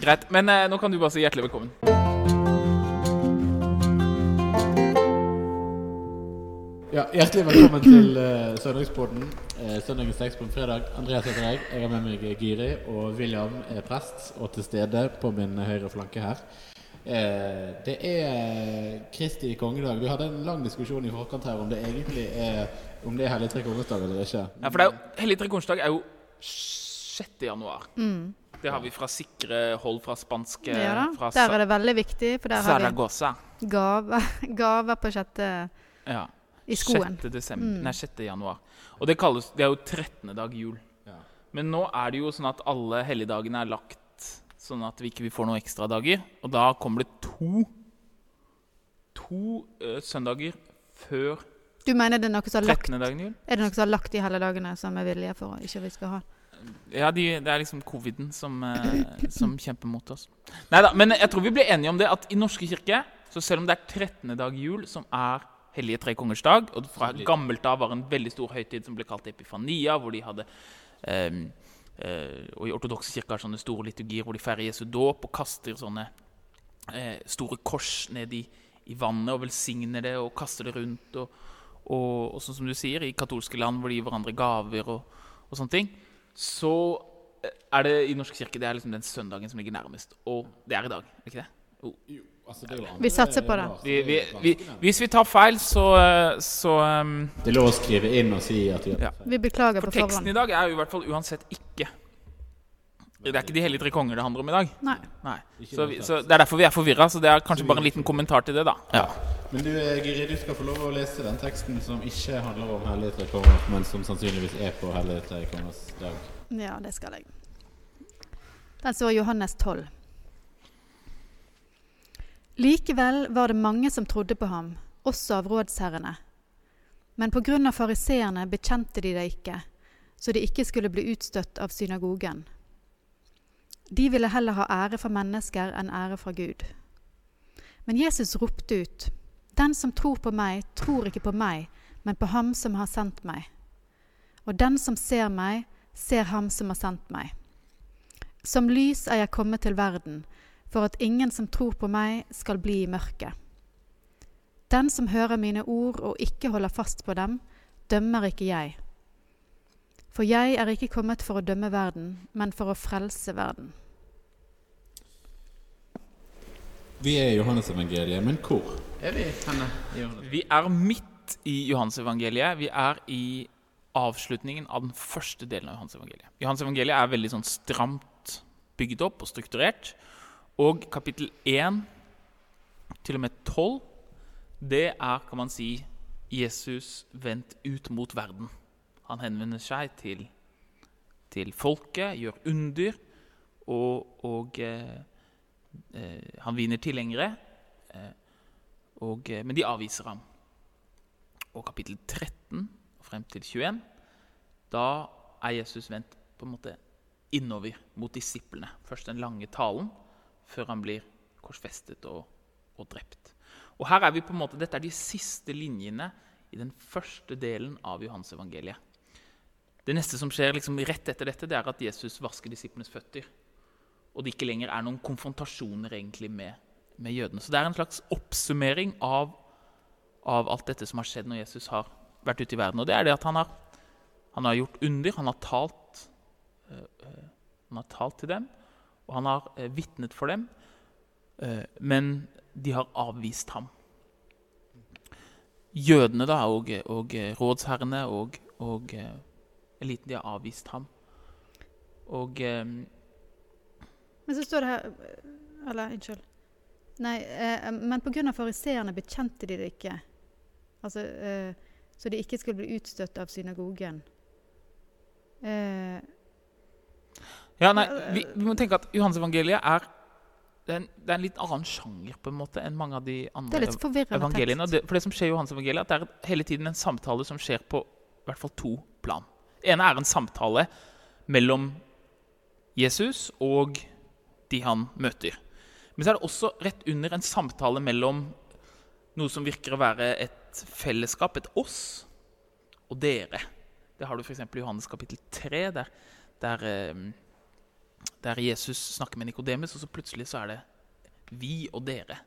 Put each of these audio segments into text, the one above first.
Greit. Men eh, nå kan du bare si hjertelig velkommen. Ja, Hjertelig velkommen til uh, Søndagspodden. Uh, søndagens tekst på en fredag. Andreas heter jeg. Jeg har med meg Giri, og William er prest og til stede på min høyre flanke her. Uh, det er Kristi kongedag. Vi hadde en lang diskusjon i forkant her om det egentlig er Om det er hellig tre kongers dag eller ikke. Ja, for det er jo, Hellig tre kongers dag er jo 6. januar. Mm. Det har vi fra sikre hold fra spanske Ja da, fra der er det veldig viktig, for der har vi Zaragoza. gaver, gaver på sjette Ja. i skoen. 6. Desember, Mm. nei, 6. januar. Og det, kalles, det er jo 13. dag jul. Ja. Men nå er det jo sånn at alle helligdagene er lagt sånn at vi ikke får noen ekstra dager. Og da kommer det to to uh, søndager før Du mener det er noe som har lagt, 13. dagen jul? er det noe som har lagt de helligdagene som er vilje for å ikke vi skal ha? Ja, de, det er liksom coviden som, eh, som kjemper mot oss. Neida, men jeg tror vi blir enige om det at i Norske kirke, så selv om det er 13. dag jul, som er Hellige tre kongers dag, og fra gammelt av var en veldig stor høytid som ble kalt Epifania, hvor de hadde ehm, eh, Og i ortodokse kirker har sånne store liturgier hvor de feirer Jesu dåp og kaster sånne eh, store kors ned i, i vannet og velsigner det og kaster det rundt. Og, og, og sånn som du sier, i katolske land hvor de gir hverandre gaver og, og sånne ting, så eh, er det i Norsk kirke det er liksom den søndagen som ligger nærmest. Og det er i dag, er ikke det? Jo, altså, det Vi satser på det. Vi, vi, vi, hvis vi tar feil, så, eh, så um, Det er lov å skrive inn og si at vi Ja. Vi beklager For på teksten forhånd. i dag er jo i hvert fall uansett ikke Det er ikke de hellige tre konger det handler om i dag. Nei. Nei. Så, vi, så Det er derfor vi er forvirra. Så det er kanskje bare en liten kommentar til det, da. Ja. Men du eh, Giri, du skal få lov å lese den teksten som ikke handler om hellige tre konger, men som sannsynligvis er på hellige tre kongers dag. Ja, det skal jeg. Den står Johannes 12. Likevel var det mange som trodde på ham, også av rådsherrene. Men på grunn av fariseerne bekjente de det ikke, så de ikke skulle bli utstøtt av synagogen. De ville heller ha ære for mennesker enn ære fra Gud. Men Jesus ropte ut, Den som tror på meg, tror ikke på meg, men på ham som har sendt meg. Og den som ser meg, ser ham som har sendt meg. Som lys er jeg kommet til verden, for at ingen som tror på meg, skal bli i mørket. Den som hører mine ord og ikke holder fast på dem, dømmer ikke jeg. For jeg er ikke kommet for å dømme verden, men for å frelse verden. Vi er i Johannes evangeliet, men hvor er vi henne? Vi er midt i Johansevangeliet. Vi er i avslutningen av den første delen av Johansevangeliet. Johansevangeliet er veldig sånn stramt bygd opp og strukturert. Og kapittel 1 til og med 12, det er, kan man si, Jesus vendt ut mot verden. Han henvender seg til, til folket, gjør under, og, og eh, eh, han vinner tilhengere. Eh, og, eh, men de avviser ham. Og kapittel 13 og frem til 21, da er Jesus vendt på en måte innover mot disiplene. Først den lange talen, før han blir korsfestet og, og drept. Og her er vi på en måte, Dette er de siste linjene i den første delen av Johans evangeliet. Det neste som skjer liksom rett etter dette, det er at Jesus vasker disiplenes føtter. Og det ikke lenger er noen konfrontasjoner egentlig med, med jødene. Så det er en slags oppsummering av, av alt dette som har skjedd når Jesus har vært ute i verden. Og det er det at han har, han har gjort under, han har talt, øh, han har talt til dem, og han har øh, vitnet for dem. øh, men de har avvist ham. Jødene da, og, og rådsherrene og, og eliten de har avvist ham. Og Men så står det her Eller, unnskyld. Nei, eh, men pga. fariseerne bekjente de det ikke. Altså, eh, så de ikke skulle bli utstøtt av synagogen. Eh, Ja, nei, vi, vi må tenke at Johannes-evangeliet er det er, en, det er en litt annen sjanger på en måte enn mange av de andre er evangeliene. Det, for det som skjer i Johannes-evangeliet, at det er hele tiden en samtale som skjer på i hvert fall to plan. Det ene er en samtale mellom Jesus og de han møter. Men så er det også rett under en samtale mellom noe som virker å være et fellesskap, et oss, og dere. Det har du f.eks. i Johannes kapittel 3, der, der, eh, der Jesus snakker med Nikodemus, og så plutselig så er det vi og dere.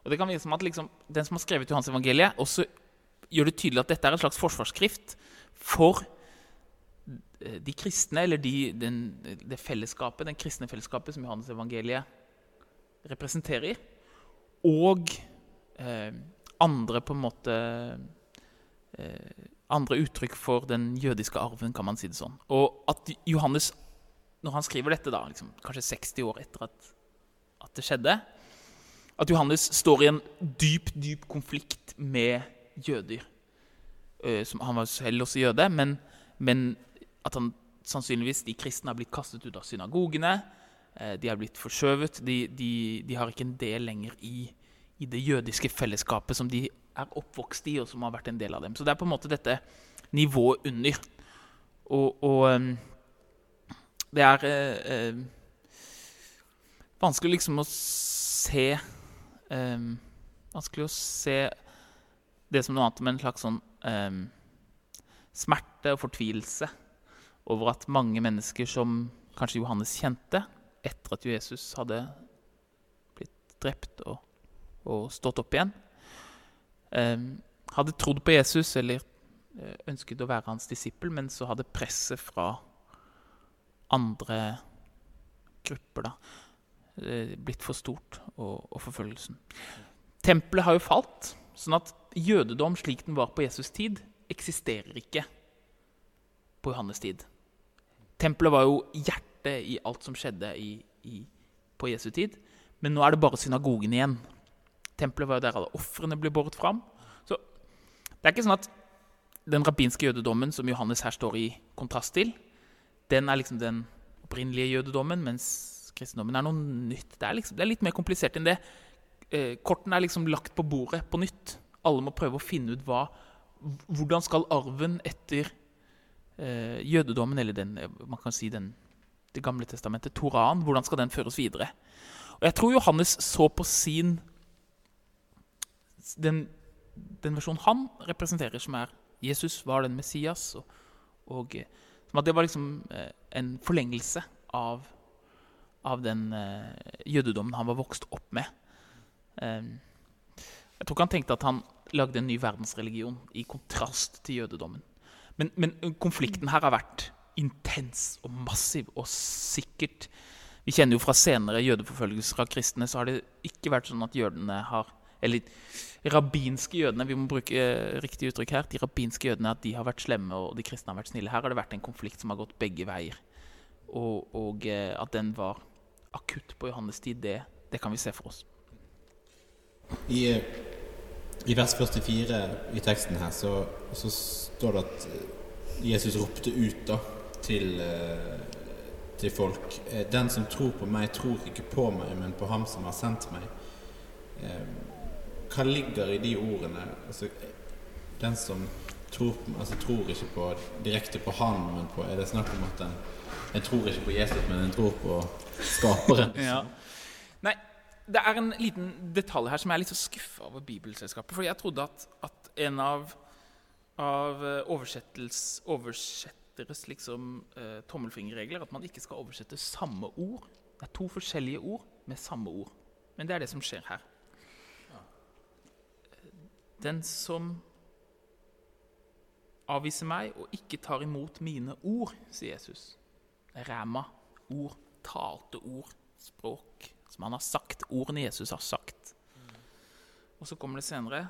Og det kan virke som at liksom, Den som har skrevet Johans evangeliet, også gjør det tydelig at dette er en slags forsvarsskrift for de kristne, eller de, den, det fellesskapet, den kristne fellesskapet som Johannes evangeliet representerer, og eh, andre på en måte eh, Andre uttrykk for den jødiske arven, kan man si det sånn. Og at Johannes, når han skriver dette, da, liksom, kanskje 60 år etter at, at det skjedde At Johannes står i en dyp, dyp konflikt med jøder. Eh, som, han var selv også jøde, men, men at han sannsynligvis de kristne har blitt kastet ut av synagogene. Eh, de har blitt forskjøvet. De, de, de har ikke en del lenger i, i, det jødiske fellesskapet som de er oppvokst i, og som har vært en del av dem. Så det er på en måte dette nivået under. Og, og um, det er eh, eh, vanskelig liksom å se eh, Vanskelig å se det som noe annet men en slags sånn eh, smerte og fortvilelse over at mange mennesker som kanskje Johannes kjente etter at Jesus hadde blitt drept og, og stått opp igjen, eh, hadde trodd på Jesus eller eh, ønsket å være hans disippel, men så hadde presset fra andre grupper da, eh, blitt for stort, og, og forfølgelsen. Tempelet har jo falt, sånn at jødedom slik den var på Jesus' tid, eksisterer ikke på Johannes' tid. Tempelet var jo hjertet i alt som skjedde i, i, på Jesu tid. Men nå er det bare synagogen igjen. Tempelet var jo der alle ofrene ble båret fram. Så det er ikke sånn at den rabbinske jødedommen som Johannes her står i kontrast til, den er liksom den opprinnelige jødedommen, mens kristendommen er noe nytt. Det er, liksom, det er litt mer komplisert enn det. Eh, kortene er liksom lagt på bordet på nytt. Alle må prøve å finne ut hva, hvordan skal arven etter eh, jødedommen, eller den, eh, man kan si den, Det gamle testamentet, Toraen, hvordan skal den føres videre? Og Jeg tror Johannes så på sin Den, den versjonen han representerer, som er Jesus var den Messias, og, og eh, som at det var liksom eh, en forlengelse av, av den eh, jødedommen han var vokst opp med. Eh, jeg tror ikke han tenkte at han lagde en ny verdensreligion i kontrast til jødedommen. Men, men, konflikten her har vært intens og massiv og sikkert Vi kjenner jo fra senere jødeforfølgelser av kristne, så har det ikke vært sånn at jødene har Eller rabbinske jødene, vi må bruke eh, riktig uttrykk her. De rabbinske jødene at de har vært slemme, og de kristne har vært snille. Her har det vært en konflikt som har gått begge veier. Og, og eh, at den var akutt på Johannes tid, det, det kan vi se for oss. I i vers 44 i teksten her så, så, står det at Jesus ropte ut da til, eh, til folk eh, Den som tror på meg, tror ikke på meg, men på ham som har sendt meg. Eh, hva ligger i de ordene? Altså, den som tror, altså, tror ikke på, direkte på han, men på Er det snakk om at en, en tror ikke på Jesus, men en tror på skaperen? ja. Nei, det er en liten detalj her som jeg er litt så skuffa over Bibelselskapet. For jeg trodde at, at en av, av eh, oversetteres liksom, eh, tommelfingerregler at man ikke skal oversette samme ord. Det er to forskjellige ord med samme ord. Men det er det som skjer her. Den som avviser meg og ikke tar imot mine ord, sier Jesus. Ræma. Ord. Talte ord. Språk som han har sagt, ordene Jesus har sagt. Og så kommer det senere.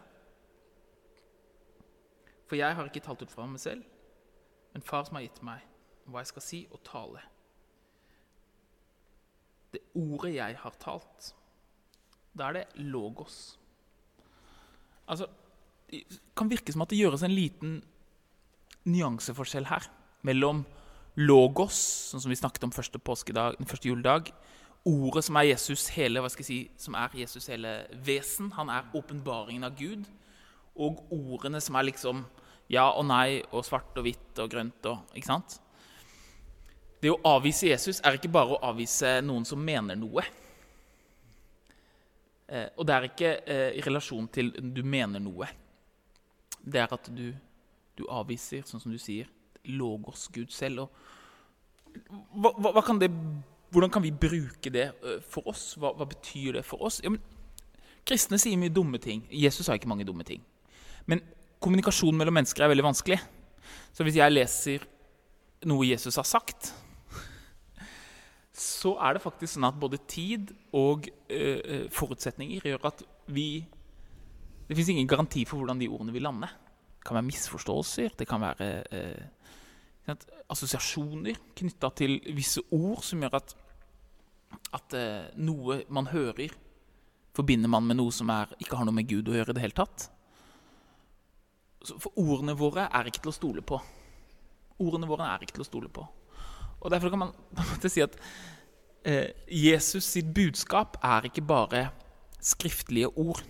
For jeg har ikke talt ut fra meg selv, men far som har gitt meg hva jeg skal si og tale. Det ordet jeg har talt, da er det logos. Altså, Det kan virke som at det gjøres en liten nyanseforskjell her mellom logos, sånn som vi snakket om første, påskedag, første juledag, ordet som er Jesus hele, hva skal jeg si, som er Jesus hele vesen. Han er åpenbaringen av Gud. Og ordene som er liksom ja og nei og svart og hvitt og grønt og Ikke sant? Det å avvise Jesus er ikke bare å avvise noen som mener noe. Eh, og det er ikke eh, i relasjon til du mener noe. Det er at du, du avviser, sånn som du sier, logos Gud selv. Og hva, hva, hva kan det hvordan kan vi bruke det eh, for oss? Hva, hva betyr det for oss? Ja, men, kristne sier mye dumme ting. Jesus sa ikke mange dumme ting. Men kommunikasjon mellom mennesker er veldig vanskelig. Så hvis jeg leser noe Jesus har sagt, så er det faktisk sånn at både tid og uh, forutsetninger gjør at vi Det fins ingen garanti for hvordan de ordene vil lande. Det kan være misforståelser, det kan være uh, assosiasjoner knytta til visse ord som gjør at, at uh, noe man hører, forbinder man med noe som er, ikke har noe med Gud å gjøre i det hele tatt. For ordene våre er ikke til å stole på. Ordene våre er ikke til å stole på. Og Derfor kan man si at eh, Jesus sitt budskap er ikke bare skriftlige ord.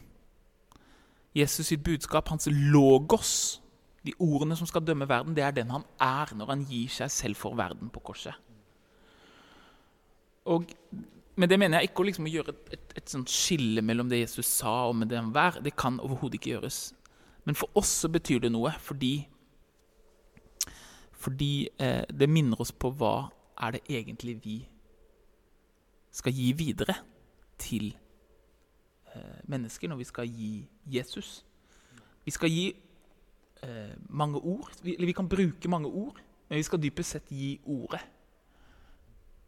Jesus sitt budskap, hans logos, de ordene som skal dømme verden, det er den han er når han gir seg selv for verden på korset. Og med det mener jeg ikke å liksom gjøre et, et, et skille mellom det Jesus sa og med det han var. Det kan overhodet ikke gjøres. Men for oss så betyr det noe fordi fordi eh, det minner oss på hva er det egentlig vi skal gi videre til eh, mennesker når vi skal gi Jesus. Vi skal gi eh, mange ord. Vi, vi, kan bruke mange ord, men vi skal dypest sett gi ordet.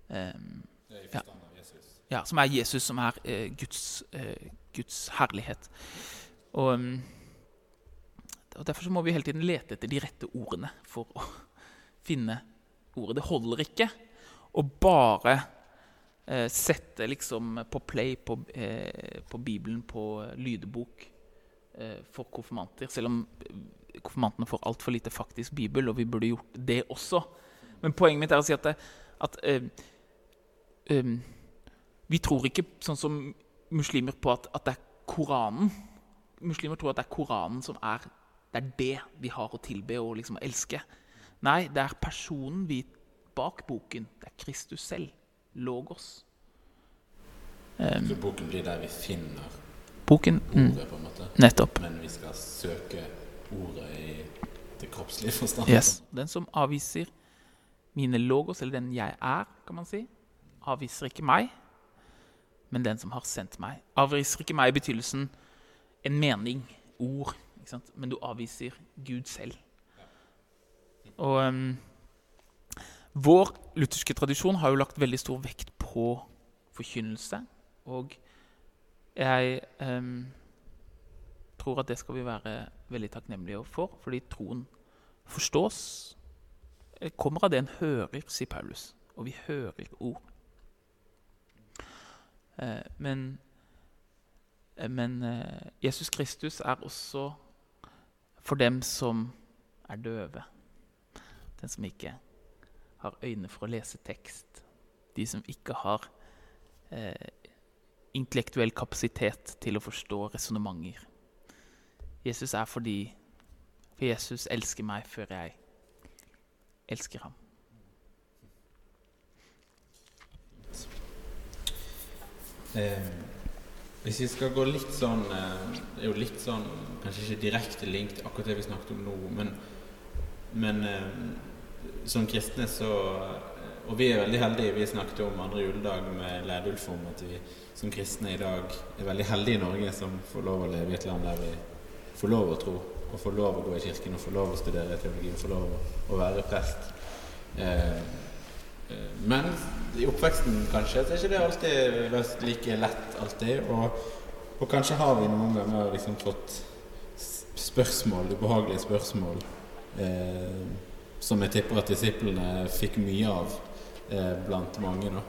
Um, ja. ja. som er Jesus, som er eh, Guds, eh, Guds, herlighet. Og, um, og Derfor må vi hele tiden lete etter de rette ordene for å finne ordet. Det holder ikke å bare eh, sette liksom på play på, eh, på Bibelen på lydbok eh, for konfirmanter. Selv om eh, konfirmantene får altfor lite faktisk bibel, og vi burde gjort det også. Men poenget mitt er å si at, det, at eh, eh, vi tror ikke sånn som muslimer på at, at, det er Koranen. Muslimer tror at det er Koranen som er det, er det vi har å tilbe og liksom elske. Nei, det er personen vi bak boken. Det er Kristus selv. Logos. Um, Så boken blir der vi finner boken, mm. ordet, på en måte? Nettopp. Men vi skal søke ordet i det kroppslige forstand? Yes. Den som avviser mine logos, eller den jeg er, kan man si, avviser ikke meg, men den som har sendt meg. Avviser ikke meg i betydelsen en mening, ord, men du avviser Gud selv. Og um, vår lutherske tradisjon har jo lagt veldig stor vekt på forkynnelse. Og jeg um, tror at det skal vi være veldig takknemlige for, fordi troen forstås kommer av det en hører, sier Paulus. Og vi hører ord. Eh, men, eh, men eh, Jesus Kristus er også for dem som er døve. Den som ikke har øyne for å lese tekst. De som ikke har eh, intellektuell kapasitet til å forstå resonnementer. Jesus er fordi For Jesus elsker meg før jeg elsker ham. Eh, hvis vi skal gå litt sånn eh, Det er jo litt sånn Kanskje ikke direkte linkt akkurat det vi snakket om nå, men, men eh, som kristne så Og vi er veldig heldige. Vi snakket om andre juledag med Leidulf om at vi som kristne i dag er veldig heldige i Norge som får lov å leve i et land der vi får lov å tro, og får lov å gå i kirken, og får lov å studere teologi, og får lov å være prest. Eh, eh, men i oppveksten kanskje så er ikke det alltid like lett alltid. Og, og kanskje har vi noen ganger liksom fått spørsmål, ubehagelige spørsmål. Eh, som jeg tipper at disiplene fikk mye av eh, blant mange. da.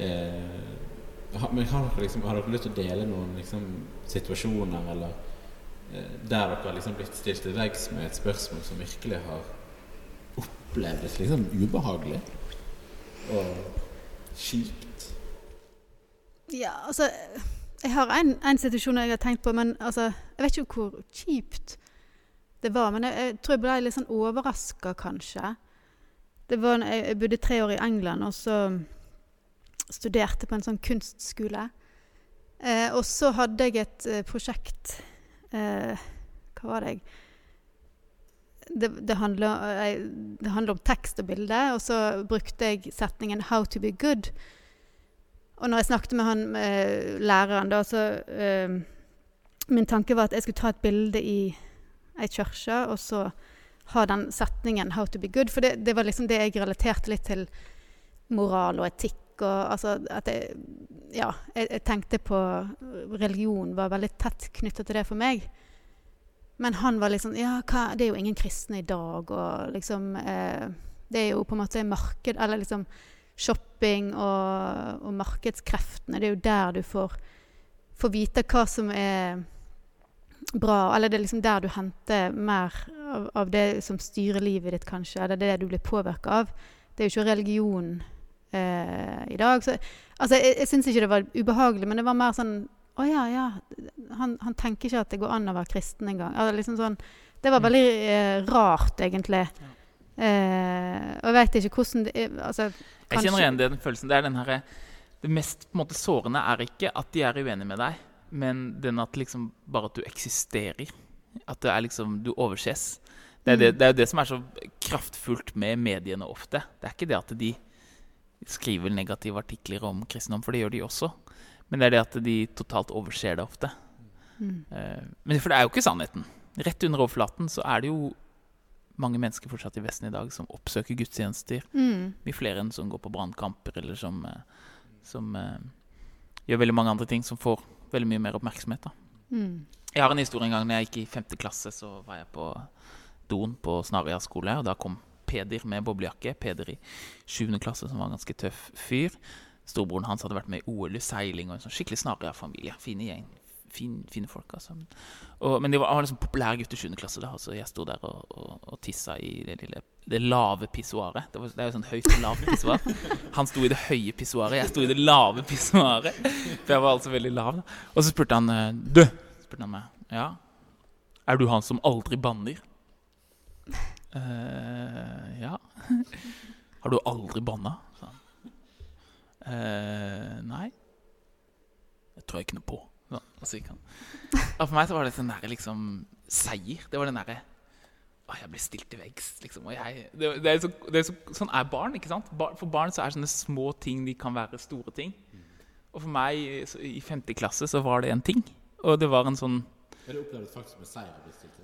Eh, men har dere, liksom, har dere lyst til å dele noen liksom, situasjoner eller eh, der dere har liksom blitt stilt til veggs med et spørsmål som virkelig har opplevdes liksom ubehagelig og kjipt? Ja, altså Jeg har en, en situasjon jeg har tenkt på, men altså, jeg vet ikke hvor kjipt det var. Men jeg, jeg tror jeg ble litt sånn overraska, kanskje. Det var, jeg, jeg bodde tre år i England, og så studerte på en sånn kunstskole. Eh, og så hadde jeg et eh, prosjekt eh, Hva var det jeg det, det, handler, det, handler, om tekst og bilde, og så brukte jeg setningen 'How to be good'. Og når jeg snakket med han eh, læreren, da, så eh, Min tanke var at jeg skulle ta et bilde i ei kirke, og så ha den setningen 'How to be good'. For det, det var liksom det jeg relaterte litt til moral og etikk. Og altså at jeg Ja, jeg, jeg tenkte på religion var veldig tett knytta til det for meg. Men han var liksom Ja, hva, det er jo ingen kristne i dag, og liksom eh, Det er jo på en måte marked Eller liksom shopping og, og, markedskreftene. Det er jo der du får, får, vite hva som er bra. Eller det er liksom der du henter mer av, av det som styrer livet ditt, kanskje. Eller det du blir påvirka av. Det er jo ikke religion eh, i dag. Så, altså, jeg, jeg syns ikke det var ubehagelig, men det var mer sånn Å ja, ja. Han, han, tenker ikke at det går an å være kristen engang. Altså, liksom sånn, det var mm. veldig eh, rart, egentlig. Eh, og jeg veit ikke hvordan det er altså, Jeg kjenner igjen den følelsen. Det er den her, det mest måte sårende er ikke at de er uenige med deg, men den at liksom bare at du eksisterer. At det er liksom, du overses. Det er, det, mm. det er jo det som er så kraftfullt med mediene ofte. Det er ikke det at de skriver negative artikler om kristendom, for det gjør de også. Men det er det at de totalt overser det ofte. Mm. Uh, men For det er jo ikke sannheten. Rett under overflaten så er det jo mange mennesker fortsatt i Vesten i dag som oppsøker gudstjenester. Mm. Mye flere enn som går på brannkamper, eller som, uh, som uh, gjør veldig mange andre ting som får veldig mye mer oppmerksomhet. Mm. Jeg har en historie en gang når jeg gikk i femte klasse, så var jeg på doen på Snarøya skole. Og da kom Peder med boblejakke. Peder i 7. klasse, som var en ganske tøff fyr. Storebroren hans hadde vært med i OL i seiling og en sånn skikkelig Snarøya-familie. Fine gjeng. Fin, fine folk, altså. Og, men de var, var liksom populære gutter i 7. klasse. da, altså Jeg sto der og, og, og tissa i det lille det lave pissoaret. Det, det, er jo sånn høyt og lavt pissoar. Han sto i det høye pissoaret, jeg sto i det lave pissoaret. For jeg var altså veldig lav. da. Og så spurte han eh, Du! spurte han meg. Ja? Er du han som aldri banner? Uh, ja. Har du aldri banna? Uh, nei. Det tror jeg ikke noe på. Sånn, så han. Og for meg så var det sånn der liksom seier. Det var den derre å, jeg blir stilt til veggs, liksom. Jeg, det, det er så, det er så, sånn er barn. ikke sant? For barn så er sånne små ting de kan være store ting. Og for meg i femte klasse så var det en ting. Og det var en sånn Er det opplevd faktisk med seier?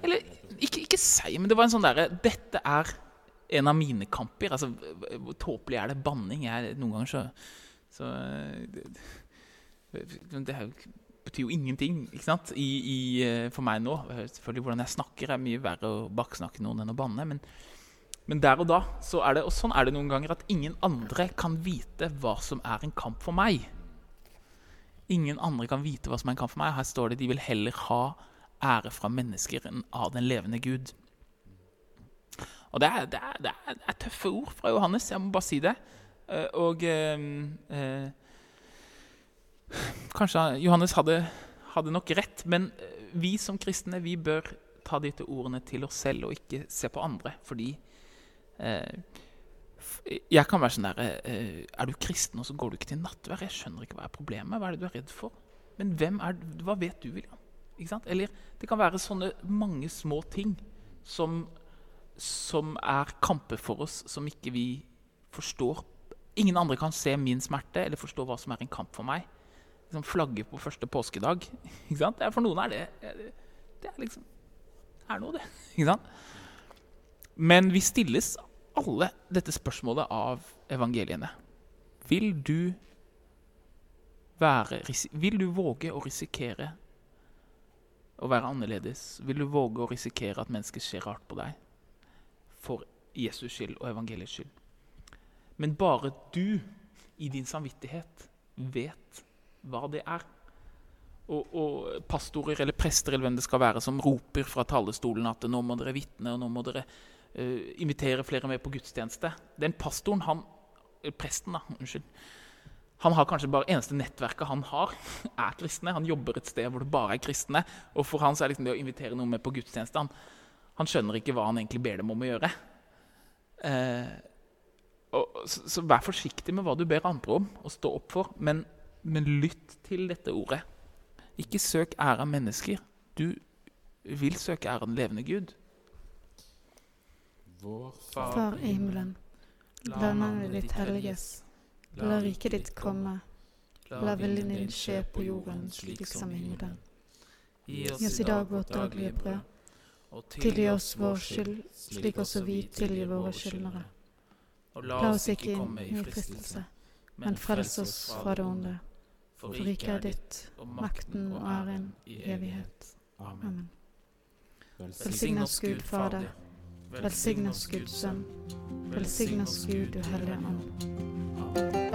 Eller ikke, ikke seier, men det var en sånn derre Dette er en av mine kamper. Altså, Hvor tåpelig er det banning? Jeg, noen ganger så, så det, det, betyr jo ingenting ikke sant? I, i, eh, for meg nå. Selvfølgelig Hvordan jeg snakker, er mye verre å baksnakke noen enn å banne. Men, men der og da så er det, og sånn er det noen ganger, at ingen andre kan vite hva som er en kamp for meg. Ingen andre kan vite hva som er en kamp for meg. Her står det de vil heller ha ære fra mennesker enn av den levende Gud. Og det er, det, er, det, er, det er, tøffe ord fra Johannes, jeg må bare si det. Eh, og eh, eh, Kanskje Johannes hadde, hadde, nok rett, men eh, vi som kristne vi bør ta disse ordene til oss selv og ikke se på andre. Fordi eh, jeg kan være sånn der eh, Er du kristen, og så går du ikke til nattvær? Jeg skjønner ikke hva er problemet. Hva er det du er redd for? Men hvem er, hva vet du, William? Eller det kan være sånne mange små ting som, som er kamper for oss, som ikke vi forstår. Ingen andre kan se min smerte eller forstå hva som er en kamp for meg. Liksom flagge på første påskedag. For noen er det Det er liksom er noe, det. Men vi stilles alle dette spørsmålet av evangeliene. Vil du være Vil du våge å risikere å være annerledes? Vil du våge å risikere at mennesker ser rart på deg? For Jesus skyld og evangeliets skyld. Men bare du i din samvittighet vet hva det er. Og, og, pastorer eller prester eller hvem det skal være som roper fra talerstolen at nå må dere vitne og nå må dere uh, invitere flere med på gudstjeneste. Den pastoren, han, presten, da, unnskyld, han har kanskje bare eneste nettverket han har, er kristne. Han jobber et sted hvor det bare er kristne. Og for han så er liksom det å invitere noen med på gudstjeneste han, han, skjønner ikke hva han egentlig ber dem om å gjøre. Eh, og, så, så, vær forsiktig med hva du ber andre om, og stå opp for. Men, men lytt til dette ordet. Ikke søk ære av mennesker. Du vil søke ære av den levende Gud. Vår Far i himmelen. La navnet ditt helliges. La riket ditt komme. La viljen din skje på jorden slik som i himmelen. Gi oss i dag vårt daglige brød. og Tilgi oss vår skyld, slik også vi tilgir våre skyldnere. Og La oss ikke komme i fristelse, men frels oss fra det onde. For riket er ditt, og makten og æren i evighet. Amen. Velsign. Oss Gud Fader, velsign oss Gud Sønn, velsign oss Gud, du Hellige Ånd. Amen.